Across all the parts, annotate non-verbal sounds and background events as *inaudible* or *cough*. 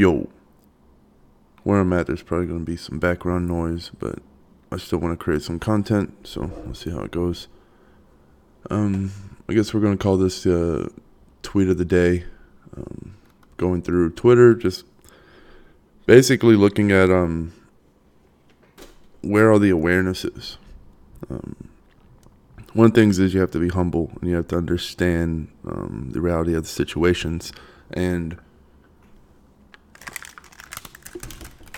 Yo. Where I'm at, there's probably going to be some background noise, but I still want to create some content, so we'll see how it goes. Um, I guess we're going to call this uh, tweet of the day. Um, going through Twitter, just basically looking at um, where are the awarenesses. Um, one of the things is you have to be humble and you have to understand um, the reality of the situations and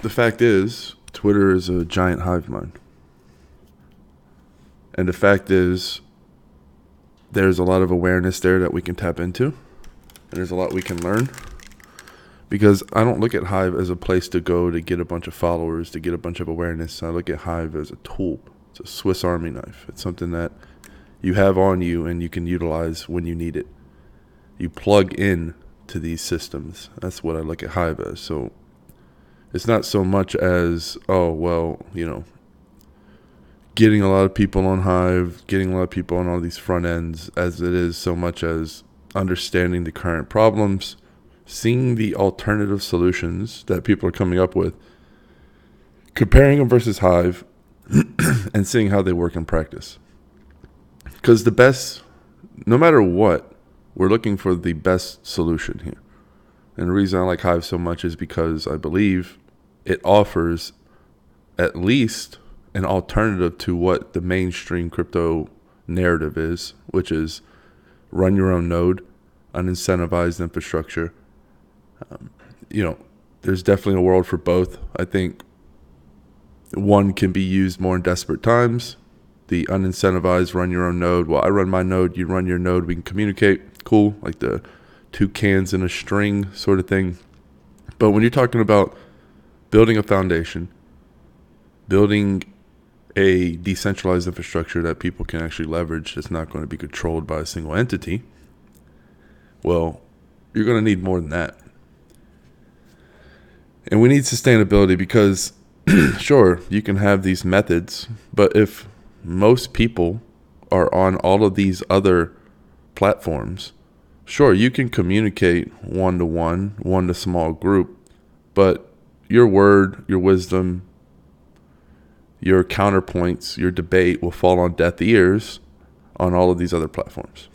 the fact is, Twitter is a giant hive mind. And the fact is, there's a lot of awareness there that we can tap into, and there's a lot we can learn. Because I don't look at Hive as a place to go to get a bunch of followers, to get a bunch of awareness. I look at Hive as a tool. It's a Swiss Army knife. It's something that you have on you and you can utilize when you need it. You plug in to these systems. That's what I look at Hive as. So it's not so much as oh well you know getting a lot of people on hive getting a lot of people on all these front ends as it is so much as understanding the current problems seeing the alternative solutions that people are coming up with comparing them versus hive *clears throat* and seeing how they work in practice. Because the best no matter what we're looking for the best solution here. And the reason I like Hive so much is because I believe it offers at least an alternative to what the mainstream crypto narrative is, which is run your own node, unincentivized infrastructure. Um, you know, there's definitely a world for both. I think one can be used more in desperate times. The unincentivized run your own node. Well, I run my node, you run your node, we can communicate. Cool, like the two cans in a string sort of thing. But when you're talking about building a foundation, building a decentralized infrastructure that people can actually leverage that's not going to be controlled by a single entity, well, you're going to need more than that. And we need sustainability because, *clears throat* sure, you can have these methods, but if most people are on all of these other platforms, sure, you can communicate one to one, one to small group, but your word, your wisdom, your counterpoints, your debate will fall on deaf ears on all of these other platforms.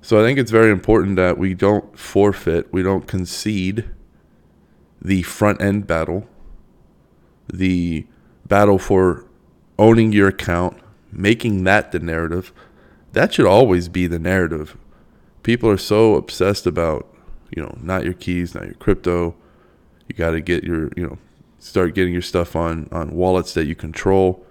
So I think it's very important that we don't forfeit, we don't concede the front end battle, the battle for owning your account, making that the narrative. That should always be the narrative. People are so obsessed about, you know, not your keys, not your crypto, you got to get your, you know, start getting your stuff on on wallets that you control.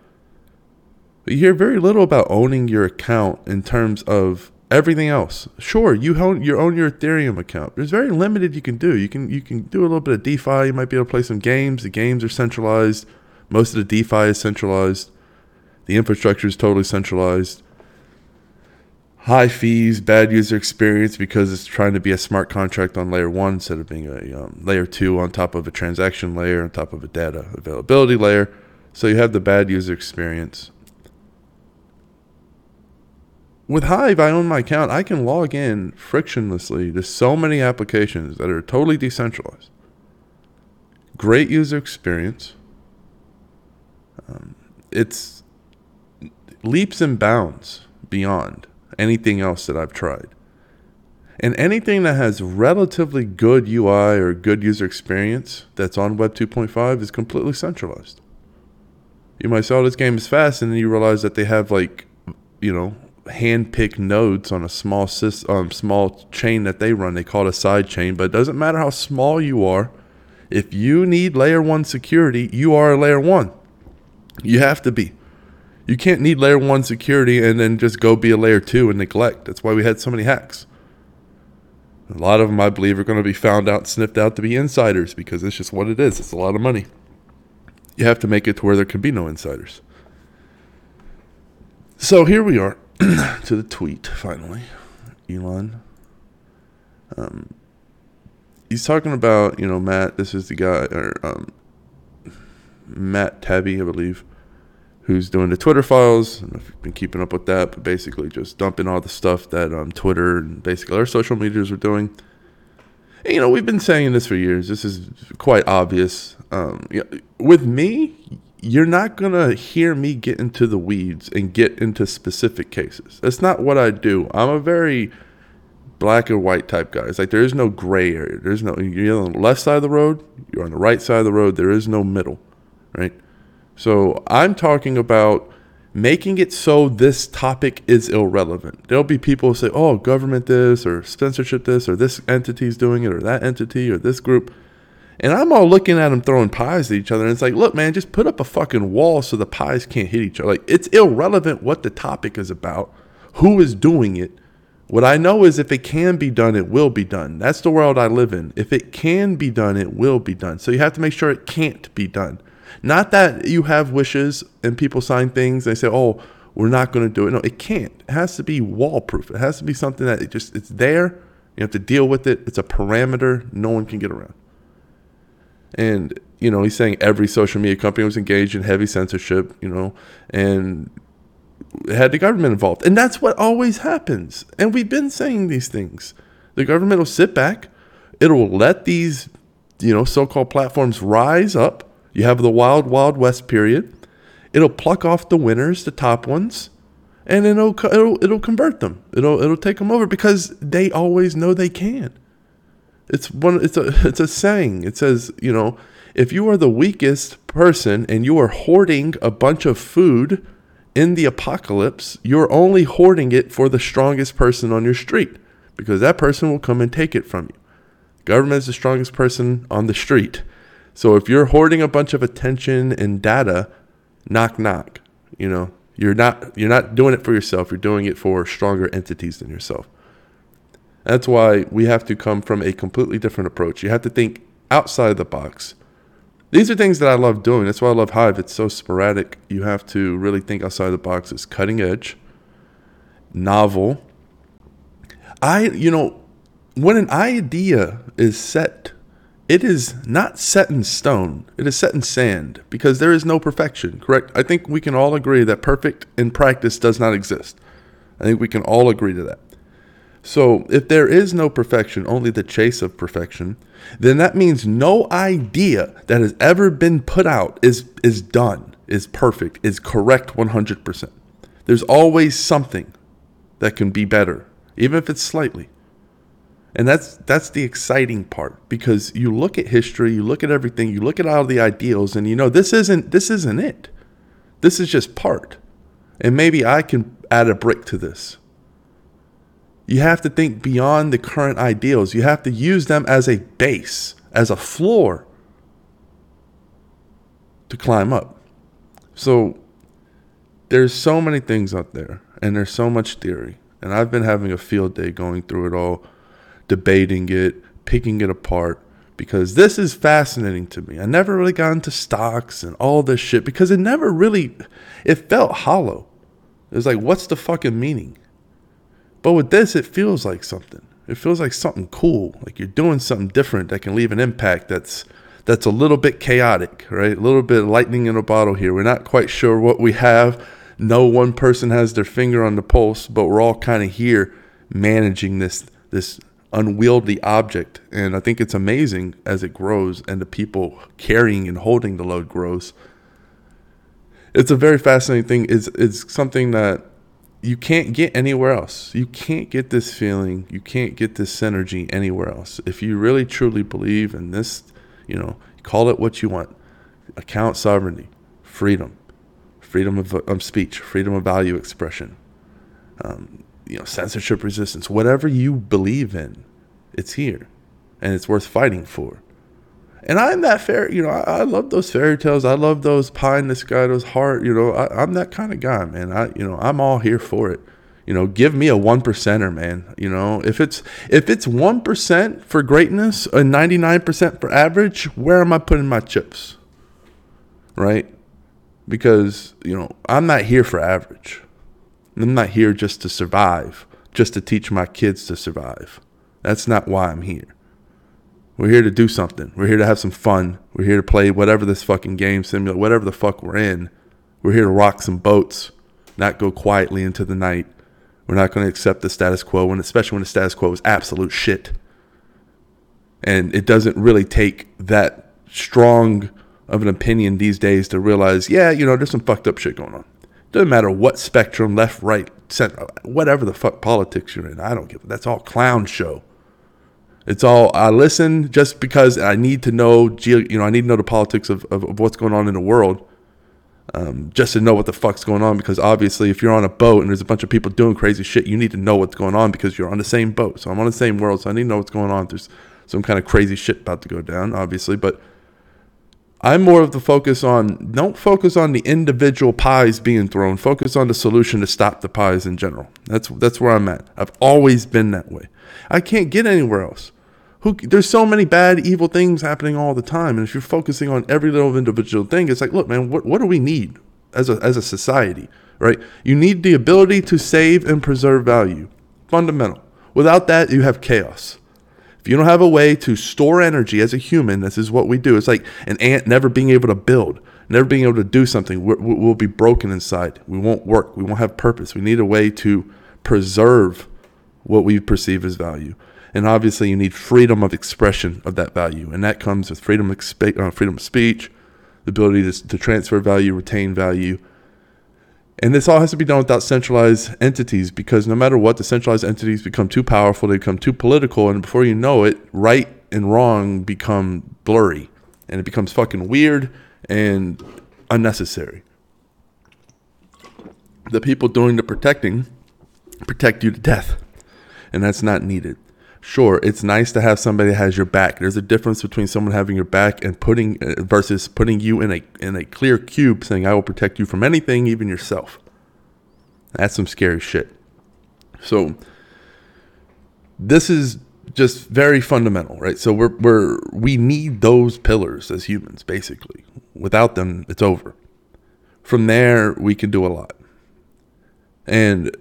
But you hear very little about owning your account in terms of everything else. Sure, you own you own your Ethereum account. There's very limited you can do. You can you can do a little bit of DeFi. You might be able to play some games. The games are centralized. Most of the DeFi is centralized. The infrastructure is totally centralized high fees, bad user experience because it's trying to be a smart contract on layer one instead of being a um, layer two on top of a transaction layer, on top of a data availability layer. So you have the bad user experience. With Hive, I own my account. I can log in frictionlessly to so many applications that are totally decentralized. Great user experience. Um, it's leaps and bounds beyond anything else that I've tried. And anything that has relatively good UI or good user experience that's on Web 2.5 is completely centralized. You might say, oh, this game is fast, and then you realize that they have like, you know, hand-picked nodes on a small system, um, small chain that they run. They call it a side chain, but it doesn't matter how small you are. If you need layer one security, you are a layer one. You have to be. You can't need layer one security and then just go be a layer two and neglect. That's why we had so many hacks. A lot of them, I believe, are going to be found out, sniffed out to be insiders because it's just what it is. It's a lot of money. You have to make it to where there can be no insiders. So here we are *clears throat* to the tweet finally. Elon. Um, he's talking about, you know, Matt. This is the guy, or um, Matt Taibbi, I believe who's doing the Twitter files. And I've been keeping up with that, but basically just dumping all the stuff that um, Twitter and basically our social medias are doing. you know, we've been saying this for years. This is quite obvious. Um, with me, you're not going to hear me get into the weeds and get into specific cases. That's not what I do. I'm a very black or white type guy. It's like there is no gray area. There's no, you're on the left side of the road, you're on the right side of the road. There is no middle, right? So I'm talking about making it so this topic is irrelevant. There'll be people who say, oh, government this, or censorship this, or this entity's doing it, or that entity, or this group. And I'm all looking at them throwing pies at each other. And it's like, look, man, just put up a fucking wall so the pies can't hit each other. Like, it's irrelevant what the topic is about, who is doing it. What I know is if it can be done, it will be done. That's the world I live in. If it can be done, it will be done. So you have to make sure it can't be done. Not that you have wishes and people sign things. They say, "Oh, we're not going to do it." No, it can't. It has to be wall proof. It has to be something that it just it's there. You have to deal with it. It's a parameter no one can get around. And you know, he's saying every social media company was engaged in heavy censorship. You know, and had the government involved, and that's what always happens. And we've been saying these things. The government will sit back. It will let these, you know, so-called platforms rise up you have the wild, wild west period. It'll pluck off the winners, the top ones, and it'll it'll it'll convert them. It'll it'll take them over because they always know they can. It's one. It's a *laughs* it's a saying. It says you know if you are the weakest person and you are hoarding a bunch of food in the apocalypse, you're only hoarding it for the strongest person on your street because that person will come and take it from you. Government is the strongest person on the street. So if you're hoarding a bunch of attention and data, knock knock. You know, you're not you're not doing it for yourself. You're doing it for stronger entities than yourself. That's why we have to come from a completely different approach. You have to think outside the box. These are things that I love doing. That's why I love Hive. It's so sporadic. You have to really think outside the box. It's cutting edge, novel. I, you know, when an idea is set it is not set in stone. It is set in sand because there is no perfection, correct? I think we can all agree that perfect in practice does not exist. I think we can all agree to that. So, if there is no perfection, only the chase of perfection, then that means no idea that has ever been put out is is done, is perfect, is correct 100%. There's always something that can be better, even if it's slightly. And that's that's the exciting part because you look at history, you look at everything, you look at all the ideals and you know this isn't this isn't it. This is just part. And maybe I can add a brick to this. You have to think beyond the current ideals. You have to use them as a base, as a floor to climb up. So there's so many things out there and there's so much theory. And I've been having a field day going through it all debating it, picking it apart because this is fascinating to me. I never really got into stocks and all this shit because it never really it felt hollow. It was like what's the fucking meaning? But with this it feels like something. It feels like something cool, like you're doing something different that can leave an impact that's that's a little bit chaotic, right? A little bit of lightning in a bottle here. We're not quite sure what we have. No one person has their finger on the pulse, but we're all kind of here managing this this unwieldy object. And I think it's amazing as it grows and the people carrying and holding the load grows. It's a very fascinating thing. It's, it's something that you can't get anywhere else. You can't get this feeling, you can't get this synergy anywhere else. If you really truly believe in this, you know, call it what you want account sovereignty, freedom, freedom of, of speech, freedom of value expression, um, you know, censorship resistance, whatever you believe in, it's here, and it's worth fighting for. And I'm that fair, you know. I, I love those fairy tales. I love those pie in the sky, those heart. You know, I, I'm that kind of guy, man. I, you know, I'm all here for it. You know, give me a one percenter, man. You know, if it's if it's one percent for greatness and ninety nine percent for average, where am I putting my chips? Right? Because you know, I'm not here for average. I'm not here just to survive, just to teach my kids to survive. That's not why I'm here. We're here to do something. We're here to have some fun. We're here to play whatever this fucking game simulator, whatever the fuck we're in. We're here to rock some boats, not go quietly into the night. We're not going to accept the status quo, when, especially when the status quo is absolute shit. And it doesn't really take that strong of an opinion these days to realize, yeah, you know, there's some fucked up shit going on. Doesn't matter what spectrum, left, right, center, whatever the fuck politics you're in. I don't give. That's all clown show. It's all I listen just because I need to know. You know, I need to know the politics of, of, of what's going on in the world, um, just to know what the fuck's going on. Because obviously, if you're on a boat and there's a bunch of people doing crazy shit, you need to know what's going on because you're on the same boat. So I'm on the same world, so I need to know what's going on. There's some kind of crazy shit about to go down, obviously, but I'm more of the focus on don't focus on the individual pies being thrown. Focus on the solution to stop the pies in general. That's that's where I'm at. I've always been that way. I can't get anywhere else. Who, there's so many bad, evil things happening all the time, and if you're focusing on every little individual thing, it's like, look, man, what what do we need as a as a society, right? You need the ability to save and preserve value, fundamental. Without that, you have chaos. If you don't have a way to store energy as a human, this is what we do. It's like an ant never being able to build, never being able to do something. we will be broken inside. We won't work. We won't have purpose. We need a way to preserve what we perceive as value. And obviously, you need freedom of expression of that value. And that comes with freedom of, uh, freedom of speech, the ability to, to transfer value, retain value, and this all has to be done without centralized entities because no matter what, the centralized entities become too powerful, they become too political, and before you know it, right and wrong become blurry and it becomes fucking weird and unnecessary. The people doing the protecting protect you to death, and that's not needed sure, it's nice to have somebody that has your back. There's a difference between someone having your back and putting uh, versus putting you in a in a clear cube saying I will protect you from anything, even yourself. That's some scary shit. So this is just very fundamental, right? So we're we're we need those pillars as humans basically. Without them, it's over. From there, we can do a lot. And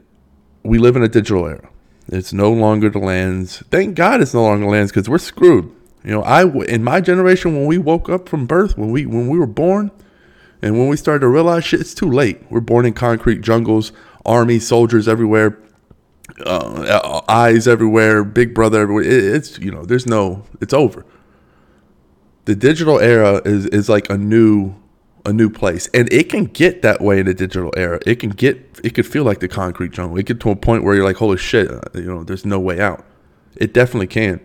we live in a digital era it's no longer the lands. Thank God it's no longer the lands because we're screwed. You know, I in my generation when we woke up from birth, when we when we were born, and when we started to realize shit, it's too late. We're born in concrete jungles, army soldiers everywhere, uh, eyes everywhere, Big Brother everywhere. It, it's you know, there's no, it's over. The digital era is is like a new a new place. And it can get that way in the digital era. It can get, it could feel like the concrete jungle. It get to a point where you're like, holy shit, uh, you know, there's no way out. It definitely can.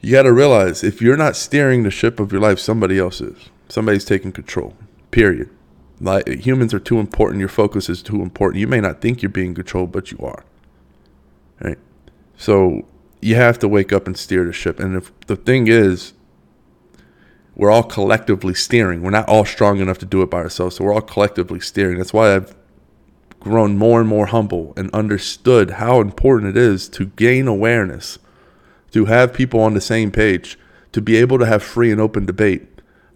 You got to realize if you're not steering the ship of your life, somebody else is. Somebody's taking control, period. Like humans are too important. Your focus is too important. You may not think you're being controlled, but you are. Right? So you have to wake up and steer the ship. And if the thing is, we're all collectively steering. We're not all strong enough to do it by ourselves, so we're all collectively steering. That's why I've grown more and more humble and understood how important it is to gain awareness, to have people on the same page, to be able to have free and open debate.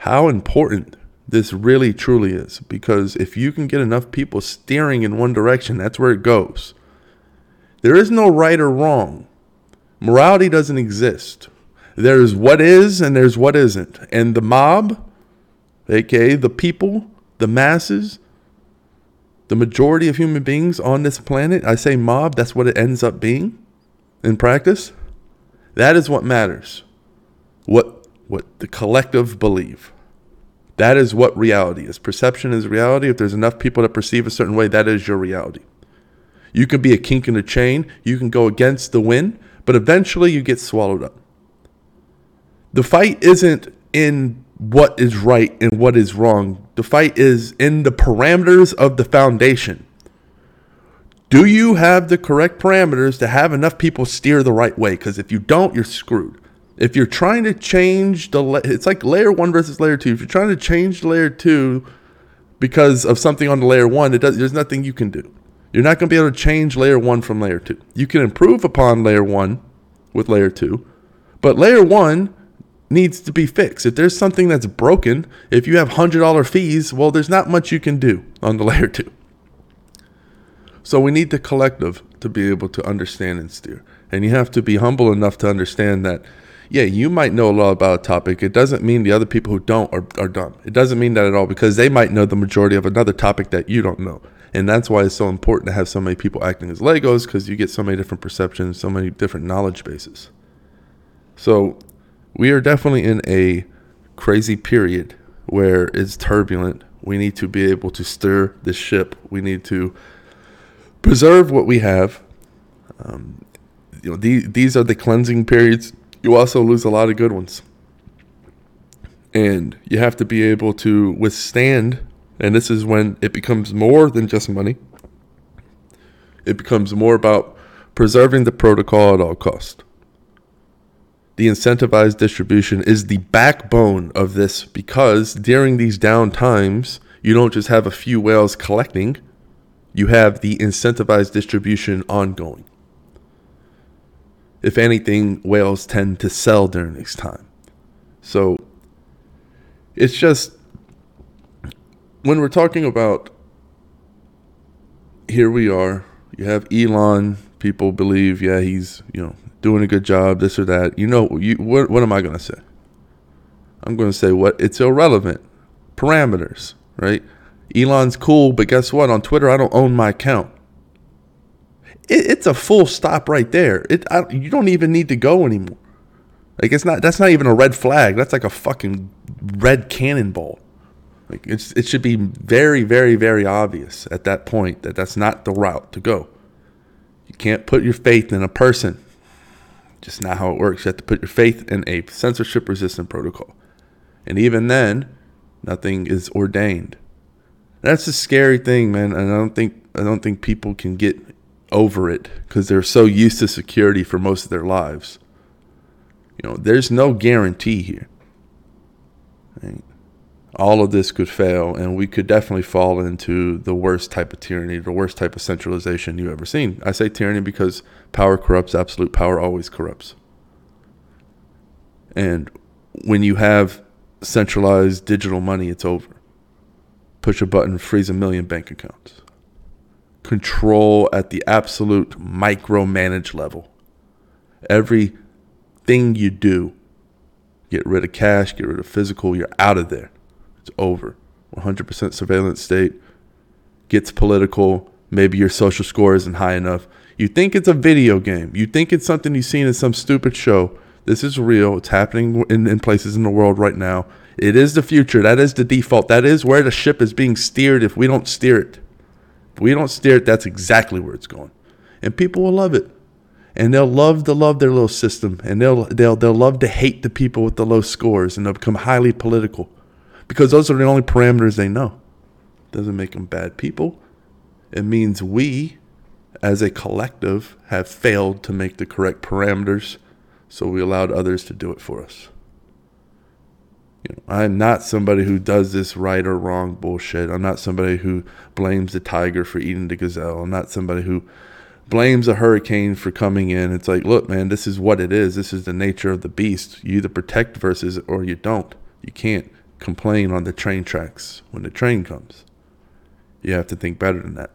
How important this really truly is because if you can get enough people steering in one direction, that's where it goes. There is no right or wrong. Morality doesn't exist. There's what is and there's what isn't. And the mob, aka the people, the masses, the majority of human beings on this planet, I say mob, that's what it ends up being in practice. That is what matters. What what the collective believe. That is what reality is. Perception is reality. If there's enough people that perceive a certain way, that is your reality. You can be a kink in the chain, you can go against the wind, but eventually you get swallowed up the fight isn't in what is right and what is wrong. The fight is in the parameters of the foundation. Do you have the correct parameters to have enough people steer the right way? Because if you don't, you're screwed. If you're trying to change the, it's like layer one versus layer two. If you're trying to change layer two because of something on the layer one, it does, there's nothing you can do. You're not going to be able to change layer one from layer two. You can improve upon layer one with layer two, but layer one needs to be fixed. If there's something that's broken, if you have $100 fees, well, there's not much you can do on the *laughs* layer two. So we need the collective to be able to understand and steer. And you have to be humble enough to understand that, yeah, you might know a lot about a topic. It doesn't mean the other people who don't are, are dumb. It doesn't mean that at all because they might know the majority of another topic that you don't know. And that's why it's so important to have so many people acting as Legos because you get so many different perceptions, so many different knowledge bases. So we are definitely in a crazy period where it's turbulent. We need to be able to steer the ship. We need to preserve what we have. Um, you know, these these are the cleansing periods. You also lose a lot of good ones, and you have to be able to withstand. And this is when it becomes more than just money. It becomes more about preserving the protocol at all cost the incentivized distribution is the backbone of this because during these down times, you don't just have a few whales collecting, you have the incentivized distribution ongoing. If anything, whales tend to sell during this time. So it's just when we're talking about here we are, you have Elon, people believe, yeah, he's, you know, doing a good job, this or that. You know, you what, what am I going to say? I'm going to say what it's irrelevant. Parameters, right? Elon's cool, but guess what? On Twitter, I don't own my account. It, it's a full stop right there. It I, you don't even need to go anymore. Like it's not that's not even a red flag. That's like a fucking red cannonball. Like it's it should be very very very obvious at that point that that's not the route to go. You can't put your faith in a person just not how it works. You have to put your faith in a censorship resistant protocol. And even then, nothing is ordained. That's a scary thing, man. And I don't think I don't think people can get over it because they're so used to security for most of their lives. You know, there's no guarantee here. Right? All of this could fail, and we could definitely fall into the worst type of tyranny, the worst type of centralization you've ever seen. I say tyranny because Power corrupts, absolute power always corrupts. And when you have centralized digital money, it's over. Push a button, freeze a million bank accounts. Control at the absolute micromanage level. Everything you do, get rid of cash, get rid of physical, you're out of there. It's over. 100% surveillance state gets political. Maybe your social score isn't high enough. You think it's a video game. You think it's something you've seen in some stupid show. This is real. It's happening in, in places in the world right now. It is the future. That is the default. That is where the ship is being steered if we don't steer it. If we don't steer it, that's exactly where it's going. And people will love it. And they'll love to love their little system. And they'll they'll they'll love to hate the people with the low scores and they'll become highly political. Because those are the only parameters they know. Doesn't make them bad people. It means we as a collective, have failed to make the correct parameters, so we allowed others to do it for us. You know, I'm not somebody who does this right or wrong bullshit. I'm not somebody who blames the tiger for eating the gazelle. I'm not somebody who blames a hurricane for coming in. It's like, look, man, this is what it is. This is the nature of the beast. You either protect versus or you don't. You can't complain on the train tracks when the train comes. You have to think better than that.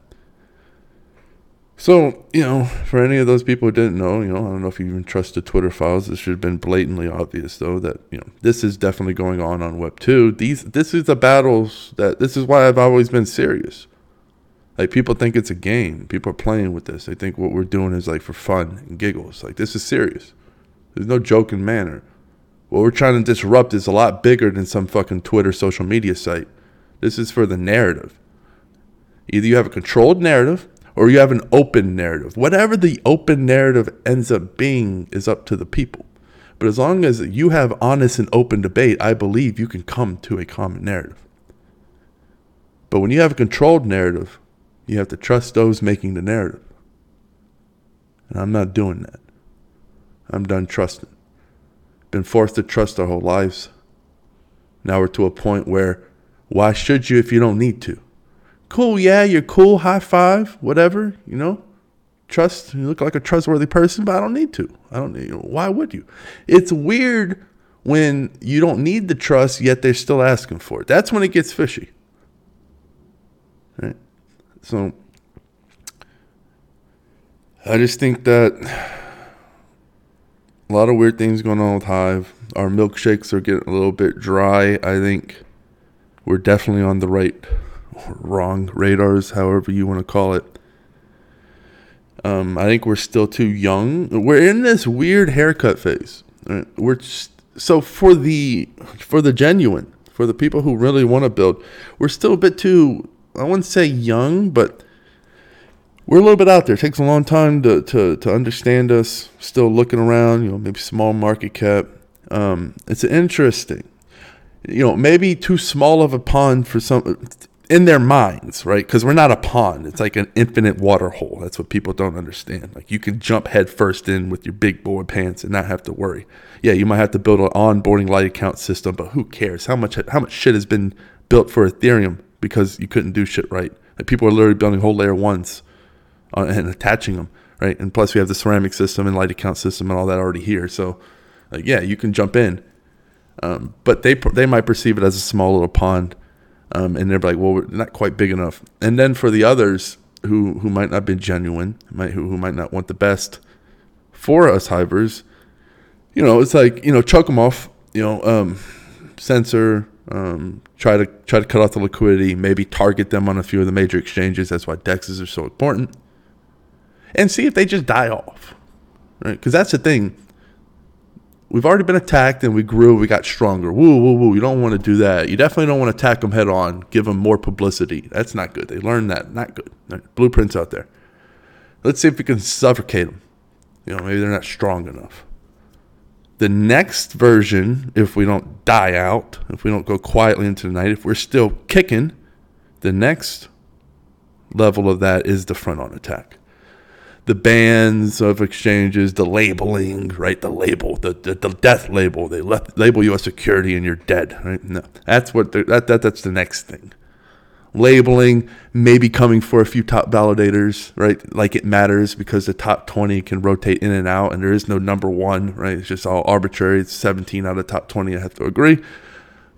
So, you know, for any of those people who didn't know, you know, I don't know if you even trust the Twitter files. This should have been blatantly obvious, though, that, you know, this is definitely going on on Web 2. These, this is the battles that, this is why I've always been serious. Like, people think it's a game. People are playing with this. They think what we're doing is, like, for fun and giggles. Like, this is serious. There's no joking manner. What we're trying to disrupt is a lot bigger than some fucking Twitter social media site. This is for the narrative. Either you have a controlled narrative or you have an open narrative. Whatever the open narrative ends up being is up to the people. But as long as you have honest and open debate, I believe you can come to a common narrative. But when you have a controlled narrative, you have to trust those making the narrative. And I'm not doing that. I'm done trusting. Been forced to trust our whole lives. Now we're to a point where why should you if you don't need to? cool, yeah, you're cool, high five, whatever, you know. Trust, you look like a trustworthy person, but I don't need to. I don't need, why would you? It's weird when you don't need the trust, yet they're still asking for it. That's when it gets fishy. Right? So, I just think that a lot of weird things going on with Hive. Our milkshakes are getting a little bit dry. I think we're definitely on the right wrong radars, however you want to call it. Um, I think we're still too young. We're in this weird haircut phase. Right? We're just, so for the for the genuine, for the people who really want to build, we're still a bit too I wouldn't say young, but we're a little bit out there. It takes a long time to, to, to understand us. Still looking around, you know, maybe small market cap. Um, it's interesting. You know, maybe too small of a pond for some in their minds, right? Because we're not a pond. It's like an infinite water hole. That's what people don't understand. Like you can jump head first in with your big boy pants and not have to worry. Yeah, you might have to build an onboarding light account system, but who cares? How much how much shit has been built for Ethereum because you couldn't do shit right? Like people are literally building whole layer ones and attaching them, right? And plus we have the ceramic system and light account system and all that already here. So, like, yeah, you can jump in, um, but they they might perceive it as a small little pond um, and they're like, well, we're not quite big enough. And then for the others who who might not be genuine, might who, who might not want the best for us hivers, you know, it's like you know, chuck them off. You know, um, censor. Um, try to try to cut off the liquidity. Maybe target them on a few of the major exchanges. That's why dexes are so important. And see if they just die off, right? Because that's the thing we've already been attacked and we grew, we got stronger. Woo, woo, woo. You don't want to do that. You definitely don't want to attack them head on, give them more publicity. That's not good. They learned that. Not good. Right. Blueprints out there. Let's see if we can suffocate them. You know, maybe they're not strong enough. The next version, if we don't die out, if we don't go quietly into the night, if we're still kicking, the next level of that is the front on attack the bans of exchanges, the labeling, right? The label, the, the, the death label. They left, label you as security and you're dead, right? No, that's what that, that that's the next thing. Labeling, maybe coming for a few top validators, right? Like it matters because the top 20 can rotate in and out and there is no number one, right? It's just all arbitrary. It's 17 out of top 20. I have to agree.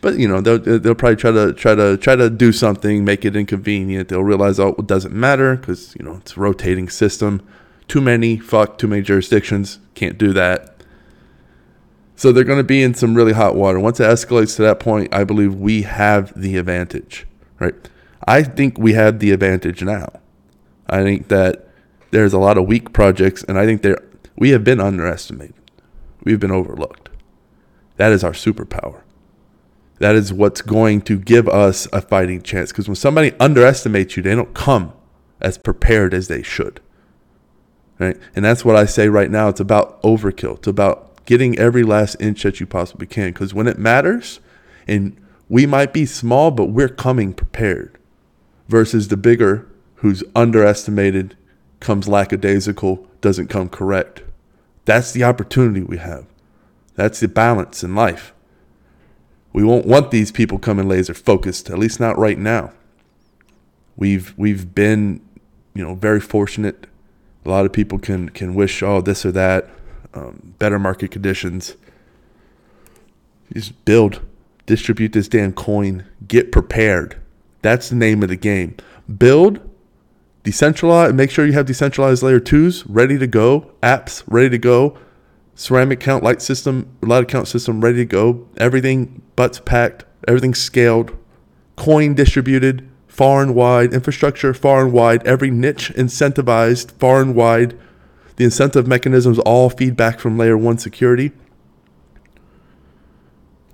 But you know they'll they'll probably try to try to try to do something, make it inconvenient. They'll realize oh it doesn't matter because you know it's a rotating system too many, fuck, too many jurisdictions, can't do that. So they're going to be in some really hot water. Once it escalates to that point, I believe we have the advantage, right? I think we have the advantage now. I think that there's a lot of weak projects, and I think there we have been underestimated. We've been overlooked. That is our superpower. That is what's going to give us a fighting chance. Because when somebody underestimates you, they don't come as prepared as they should right? And that's what I say right now. It's about overkill. It's about getting every last inch that you possibly can. Because when it matters, and we might be small, but we're coming prepared, versus the bigger who's underestimated, comes lackadaisical, doesn't come correct. That's the opportunity we have. That's the balance in life. We won't want these people coming laser focused, at least not right now. We've we've been, you know, very fortunate a lot of people can can wish oh this or that, um, better market conditions. just build, distribute this damn coin, get prepared. That's the name of the game. Build, decentralize, make sure you have decentralized layer twos ready to go, apps ready to go, ceramic count light system, light account system ready to go, everything butts packed, everything scaled, coin distributed, far and wide, infrastructure far and wide, every niche incentivized far and wide. The incentive mechanisms all feedback from layer one security.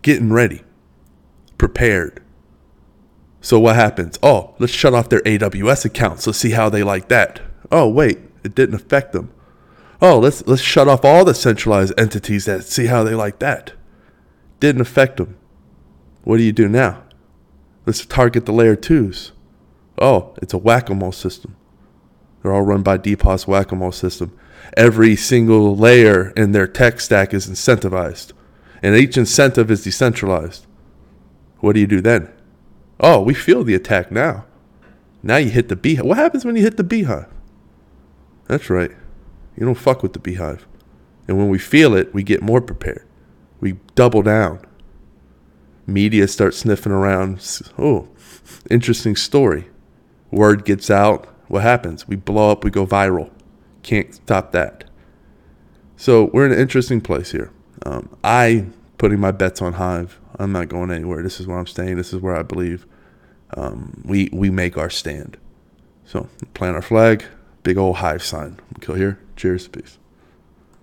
Getting ready, prepared. So what happens? Oh, let's shut off their AWS accounts. Let's see how they like that. Oh, wait, it didn't affect them. Oh, let's let's shut off all the centralized entities that see how they like that. Didn't affect them. What do you do now? Let's target the layer twos. Oh, it's a whack a mole system. They're all run by DPoS whack a mole system. Every single layer in their tech stack is incentivized, and each incentive is decentralized. What do you do then? Oh, we feel the attack now. Now you hit the beehive. What happens when you hit the beehive? That's right. You don't fuck with the beehive. And when we feel it, we get more prepared. We double down media starts sniffing around. Oh, interesting story. Word gets out. What happens? We blow up, we go viral. Can't stop that. So we're in an interesting place here. Um, I putting my bets on Hive. I'm not going anywhere. This is where I'm staying. This is where I believe um, we we make our stand. So plant our flag, big old Hive sign. Kill here. Cheers. Peace.